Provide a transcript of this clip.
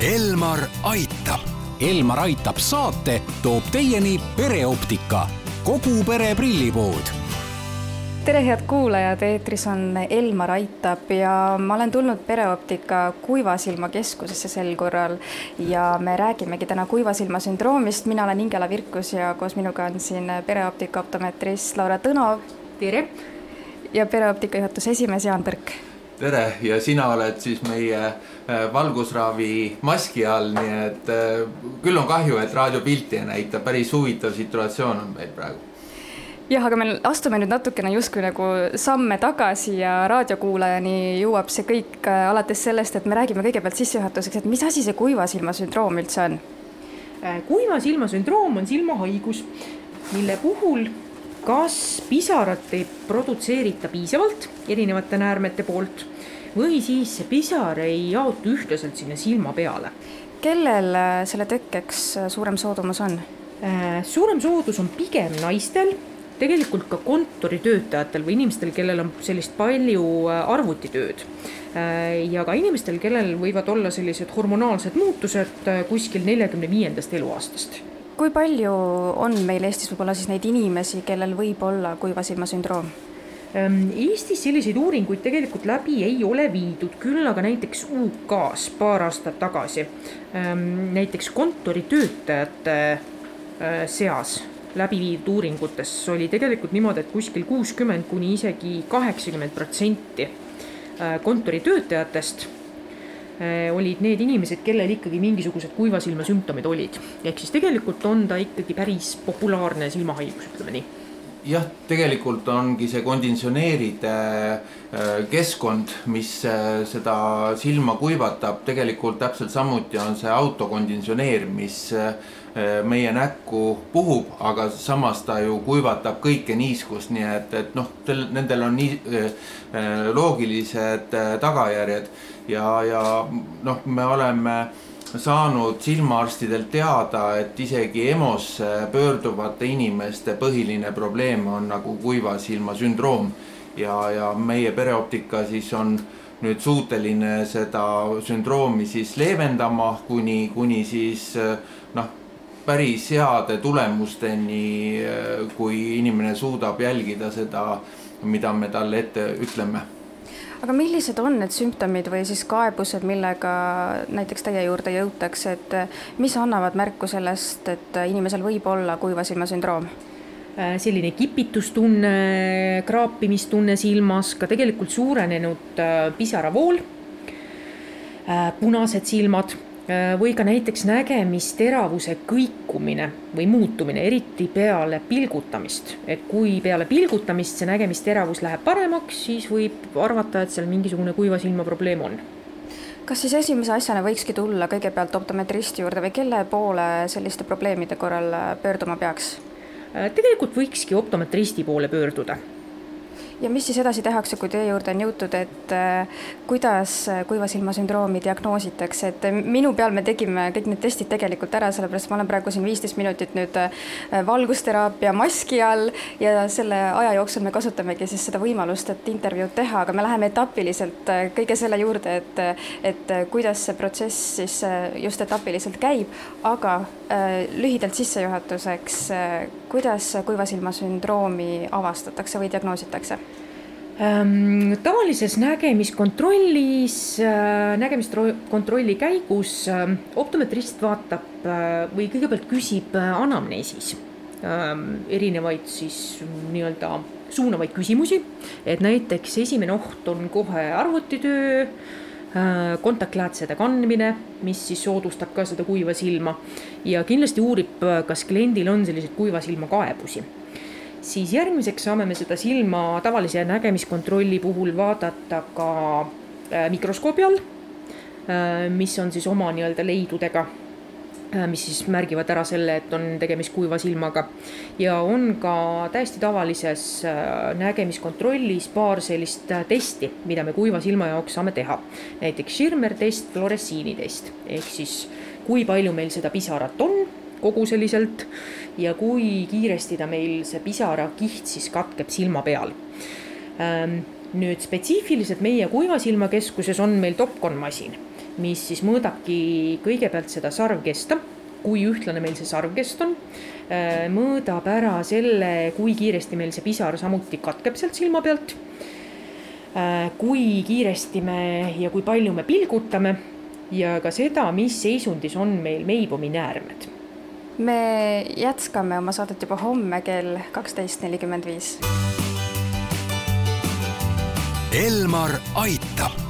Elmar aitab. Elmar aitab saate toob teieni pereoptika, kogu pere prillipood tere, head kuulajad, eetris on Elmar Aitab ja ma olen tulnud Pereoptika Kuivasilma keskusesse sel korral ja me räägimegi täna kuivasilma sündroomist. mina olen Ingela Virkus ja koos minuga on siin pereoptika optometrist Laura Tõnov. tere! ja pereoptika juhatuse esimees Jaan Põrk tere ja sina oled siis meie äh, valgusraavi maski all, nii et äh, küll on kahju, et raadiopilti ei näita, päris huvitav situatsioon on meil praegu jah, aga me astume nüüd natukene justkui nagu samme tagasi ja raadiokuulajani jõuab see kõik äh, alates sellest, et me räägime kõigepealt sissejuhatuseks, et mis asi see kuiva silma sündroom üldse on? kuiva silma sündroom on silmahaigus, mille puhul kas pisarat ei produtseerita piisavalt erinevate näärmete poolt või siis see pisar ei jaotu ühtlaselt sinna silma peale. kellel äh, selle tekkeks äh, suurem soodumus on? Äh, suurem soodus on pigem naistel, tegelikult ka kontoritöötajatel või inimestel, kellel on sellist palju arvutitööd. ja ka inimestel, kellel võivad olla sellised hormonaalsed muutused kuskil neljakümne viiendast eluaastast kui palju on meil Eestis võib-olla siis neid inimesi, kellel võib olla kuiva silma sündroom? Ehm, Eestis selliseid uuringuid tegelikult läbi ei ole viidud, küll aga näiteks UK-s paar aastat tagasi ehm, näiteks kontoritöötajate äh, seas läbi viidud uuringutes oli tegelikult niimoodi, et kuskil kuuskümmend kuni isegi kaheksakümmend protsenti kontoritöötajatest olid need inimesed, kellel ikkagi mingisugused kuiva silma sümptomid olid. ehk siis tegelikult on ta ikkagi päris populaarne silmahaigus, ütleme nii jah, tegelikult ongi see konditsioneeride äh, keskkond, mis äh, seda silma kuivatab, tegelikult täpselt samuti on see autokonditsioneer, mis meie näkku puhub, aga samas ta ju kuivatab kõike niiskust, nii et, et noh, nendel on nii loogilised tagajärjed. Ja, ja noh, me oleme saanud silmaarstidelt teada, et isegi EMO-sse pöörduvate inimeste põhiline probleem on nagu kuiva silma sündroom. ja, ja meie pereoptika siis on nüüd suuteline seda sündroomi siis leevendama, kuni, kuni siis noh, päris heade tulemusteni, kui inimene suudab jälgida seda, mida me talle ette ütleme aga millised on need sümptomid või siis kaebused, millega näiteks teie juurde jõutakse, et mis annavad märku sellest, et inimesel võib olla kuiva silma sündroom? Äh, selline kipitustunne, kraapimistunne silmas, ka tegelikult suurenenud äh, pisaravool, äh, punased silmad või ka näiteks nägemisteravuse kõikumine või muutumine, eriti peale pilgutamist. et kui peale pilgutamist see nägemisteravus läheb paremaks, siis võib arvata, et seal mingisugune kuiva silma probleem on kas siis esimese asjana võikski tulla kõigepealt optometristi juurde või kelle poole selliste probleemide korral pöörduma peaks? Äh, tegelikult võikski optometristi poole pöörduda ja mis siis edasi tehakse, kui teie juurde on jõutud, et äh, kuidas äh, kuiva silma sündroomi diagnoositakse, et äh, minu peal me tegime kõik need testid tegelikult ära, sellepärast ma olen praegu siin viisteist minutit nüüd valgusteraapia maski all ja selle aja jooksul me kasutamegi siis seda võimalust, et intervjuud teha, aga me läheme etapiliselt kõige selle juurde, et, et kuidas see protsess siis just etapiliselt käib, aga lühidalt sissejuhatuseks, kuidas kuiva silma sündroomi avastatakse või diagnoositakse? Ehm, tavalises nägemiskontrollis, äh, nägemiskontrolli käigus ähm, optometrist vaatab äh, või kõigepealt küsib äh, anamneesis ähm, erinevaid siis nii-öelda suunavaid küsimusi, et näiteks esimene oht on kohe arvutitöö, kontaktläätsede kandmine, mis siis soodustab ka seda kuiva silma. Ja kindlasti uurib, kas kliendil on selliseid kuiva silma kaebusi. Siis järgmiseks saame me seda silma tavalise nägemiskontrolli puhul vaadata ka äh, mikroskoobi all, äh, mis on siis oma nii-öelda leidudega, äh, mis siis märgivad ära selle, et on tegemist kuiva silmaga. ja on ka täiesti tavalises nägemiskontrollis paar sellist testi, mida me kuiva silma jaoks saame teha. näiteks Schirmer test, fluoressiini test ehk siis kui palju meil seda pisarat on koguseliselt ja kui kiiresti ta meil, see pisarakiht siis katkeb silma peal. Ähm, nüüd spetsiifiliselt meie kuivasilmakeskuses on meil Topcon masin, mis siis mõõdabki kõigepealt seda sarvkesta, kui ühtlane meil see sarvkest on, mõõdab ära selle, kui kiiresti meil see pisar samuti katkeb sealt silma pealt, kui kiiresti me ja kui palju me pilgutame ja ka seda, mis seisundis on meil meibumi näärmed me jätkame oma saadet juba homme kell kaksteist nelikümmend viis. Elmar aitab.